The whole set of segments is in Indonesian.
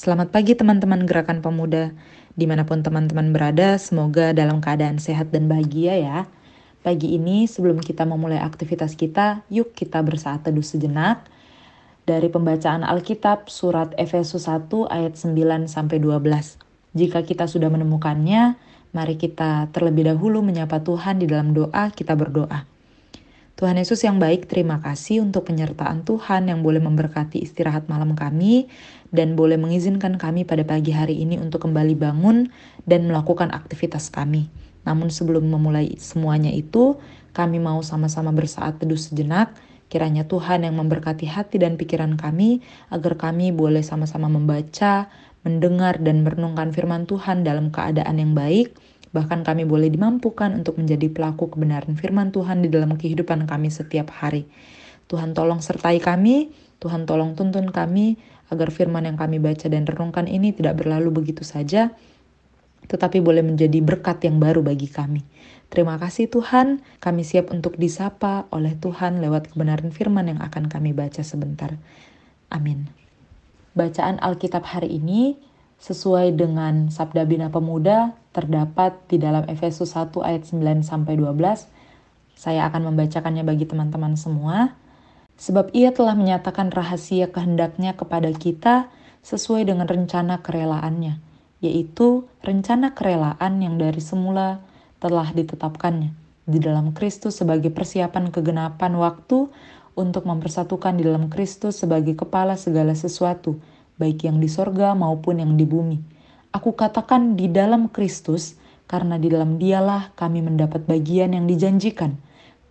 Selamat pagi teman-teman Gerakan Pemuda. Di mana pun teman-teman berada, semoga dalam keadaan sehat dan bahagia ya. Pagi ini sebelum kita memulai aktivitas kita, yuk kita bersaat teduh sejenak. Dari pembacaan Alkitab surat Efesus 1 ayat 9 sampai 12. Jika kita sudah menemukannya, mari kita terlebih dahulu menyapa Tuhan di dalam doa, kita berdoa. Tuhan Yesus yang baik, terima kasih untuk penyertaan Tuhan yang boleh memberkati istirahat malam kami dan boleh mengizinkan kami pada pagi hari ini untuk kembali bangun dan melakukan aktivitas kami. Namun sebelum memulai semuanya itu, kami mau sama-sama bersaat teduh sejenak, kiranya Tuhan yang memberkati hati dan pikiran kami agar kami boleh sama-sama membaca, mendengar dan merenungkan firman Tuhan dalam keadaan yang baik Bahkan kami boleh dimampukan untuk menjadi pelaku kebenaran firman Tuhan di dalam kehidupan kami setiap hari. Tuhan tolong sertai kami, Tuhan tolong tuntun kami agar firman yang kami baca dan renungkan ini tidak berlalu begitu saja, tetapi boleh menjadi berkat yang baru bagi kami. Terima kasih Tuhan, kami siap untuk disapa oleh Tuhan lewat kebenaran firman yang akan kami baca sebentar. Amin. Bacaan Alkitab hari ini sesuai dengan Sabda Bina Pemuda terdapat di dalam Efesus 1 ayat 9 sampai 12. Saya akan membacakannya bagi teman-teman semua. Sebab ia telah menyatakan rahasia kehendaknya kepada kita sesuai dengan rencana kerelaannya, yaitu rencana kerelaan yang dari semula telah ditetapkannya di dalam Kristus sebagai persiapan kegenapan waktu untuk mempersatukan di dalam Kristus sebagai kepala segala sesuatu, baik yang di sorga maupun yang di bumi. Aku katakan di dalam Kristus, karena di dalam dialah kami mendapat bagian yang dijanjikan.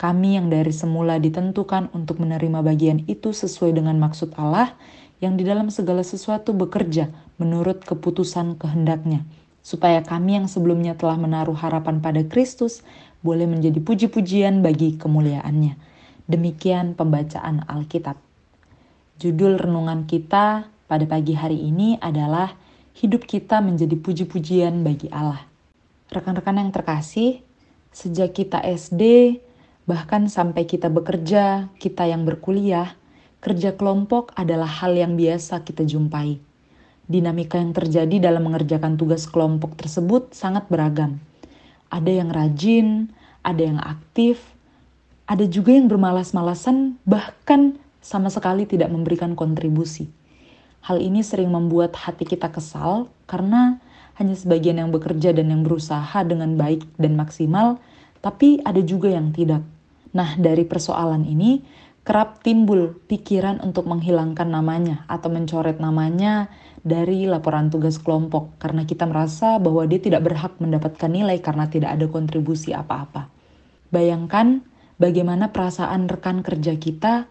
Kami yang dari semula ditentukan untuk menerima bagian itu sesuai dengan maksud Allah, yang di dalam segala sesuatu bekerja menurut keputusan kehendaknya, supaya kami yang sebelumnya telah menaruh harapan pada Kristus boleh menjadi puji-pujian bagi kemuliaannya. Demikian pembacaan Alkitab. Judul renungan kita pada pagi hari ini adalah hidup kita menjadi puji-pujian bagi Allah. Rekan-rekan yang terkasih, sejak kita SD, bahkan sampai kita bekerja, kita yang berkuliah, kerja kelompok adalah hal yang biasa kita jumpai. Dinamika yang terjadi dalam mengerjakan tugas kelompok tersebut sangat beragam. Ada yang rajin, ada yang aktif, ada juga yang bermalas-malasan, bahkan sama sekali tidak memberikan kontribusi. Hal ini sering membuat hati kita kesal karena hanya sebagian yang bekerja dan yang berusaha dengan baik dan maksimal, tapi ada juga yang tidak. Nah, dari persoalan ini kerap timbul pikiran untuk menghilangkan namanya atau mencoret namanya dari laporan tugas kelompok karena kita merasa bahwa dia tidak berhak mendapatkan nilai karena tidak ada kontribusi apa-apa. Bayangkan bagaimana perasaan rekan kerja kita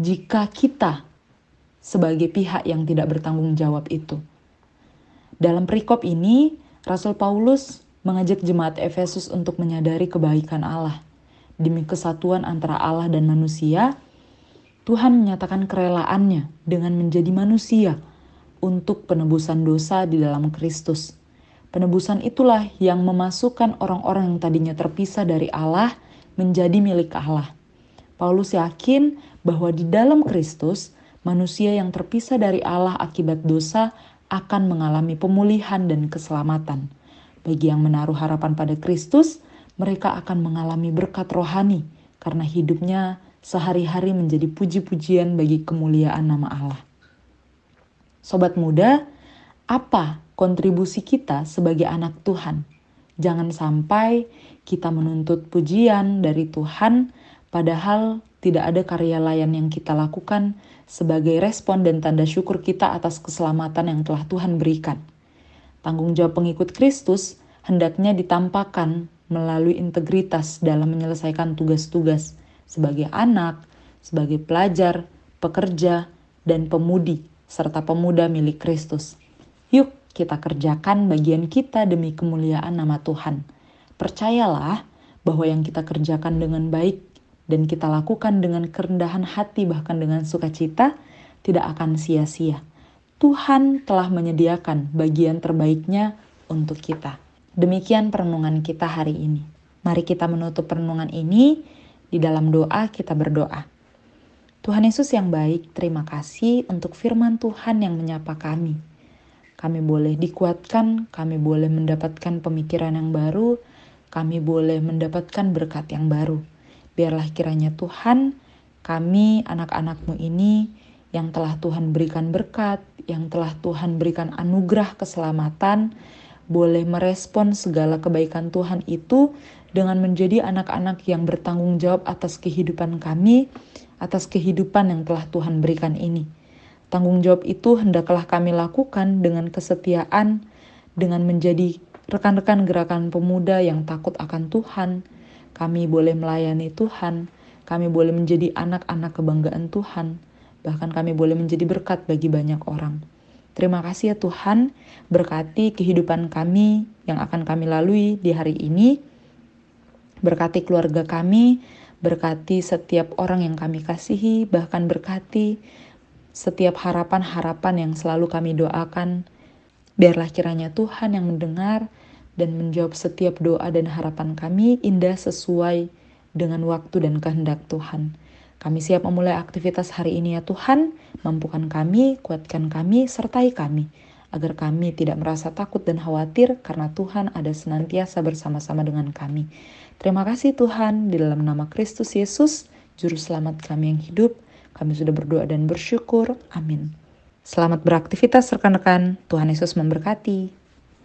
jika kita sebagai pihak yang tidak bertanggung jawab itu. Dalam perikop ini, Rasul Paulus mengajak jemaat Efesus untuk menyadari kebaikan Allah. Demi kesatuan antara Allah dan manusia, Tuhan menyatakan kerelaannya dengan menjadi manusia untuk penebusan dosa di dalam Kristus. Penebusan itulah yang memasukkan orang-orang yang tadinya terpisah dari Allah menjadi milik Allah. Paulus yakin bahwa di dalam Kristus manusia yang terpisah dari Allah akibat dosa akan mengalami pemulihan dan keselamatan. Bagi yang menaruh harapan pada Kristus, mereka akan mengalami berkat rohani karena hidupnya sehari-hari menjadi puji-pujian bagi kemuliaan nama Allah. Sobat muda, apa kontribusi kita sebagai anak Tuhan? Jangan sampai kita menuntut pujian dari Tuhan, padahal tidak ada karya layan yang kita lakukan sebagai respon dan tanda syukur kita atas keselamatan yang telah Tuhan berikan. Tanggung jawab pengikut Kristus hendaknya ditampakkan melalui integritas dalam menyelesaikan tugas-tugas sebagai anak, sebagai pelajar, pekerja, dan pemudi, serta pemuda milik Kristus. Yuk kita kerjakan bagian kita demi kemuliaan nama Tuhan. Percayalah bahwa yang kita kerjakan dengan baik dan kita lakukan dengan kerendahan hati bahkan dengan sukacita, tidak akan sia-sia. Tuhan telah menyediakan bagian terbaiknya untuk kita. Demikian perenungan kita hari ini. Mari kita menutup perenungan ini di dalam doa kita berdoa. Tuhan Yesus yang baik, terima kasih untuk firman Tuhan yang menyapa kami. kami boleh dikuatkan, kami boleh mendapatkan pemikiran yang baru, kami boleh mendapatkan berkat yang baru. Biarlah kiranya Tuhan, kami anak-anakmu ini yang telah Tuhan berikan berkat, yang telah Tuhan berikan anugerah keselamatan, boleh merespon segala kebaikan Tuhan itu dengan menjadi anak-anak yang bertanggung jawab atas kehidupan kami, atas kehidupan yang telah Tuhan berikan ini. Tanggung jawab itu hendaklah kami lakukan dengan kesetiaan, dengan menjadi rekan-rekan gerakan pemuda yang takut akan Tuhan. Kami boleh melayani Tuhan, kami boleh menjadi anak-anak kebanggaan Tuhan, bahkan kami boleh menjadi berkat bagi banyak orang. Terima kasih ya Tuhan, berkati kehidupan kami yang akan kami lalui di hari ini. Berkati keluarga kami, berkati setiap orang yang kami kasihi, bahkan berkati setiap harapan-harapan yang selalu kami doakan. Biarlah kiranya Tuhan yang mendengar dan menjawab setiap doa dan harapan kami indah sesuai dengan waktu dan kehendak Tuhan. Kami siap memulai aktivitas hari ini ya Tuhan, mampukan kami, kuatkan kami, sertai kami, agar kami tidak merasa takut dan khawatir karena Tuhan ada senantiasa bersama-sama dengan kami. Terima kasih Tuhan, di dalam nama Kristus Yesus, Juru Selamat kami yang hidup, kami sudah berdoa dan bersyukur. Amin. Selamat beraktivitas rekan-rekan. Tuhan Yesus memberkati.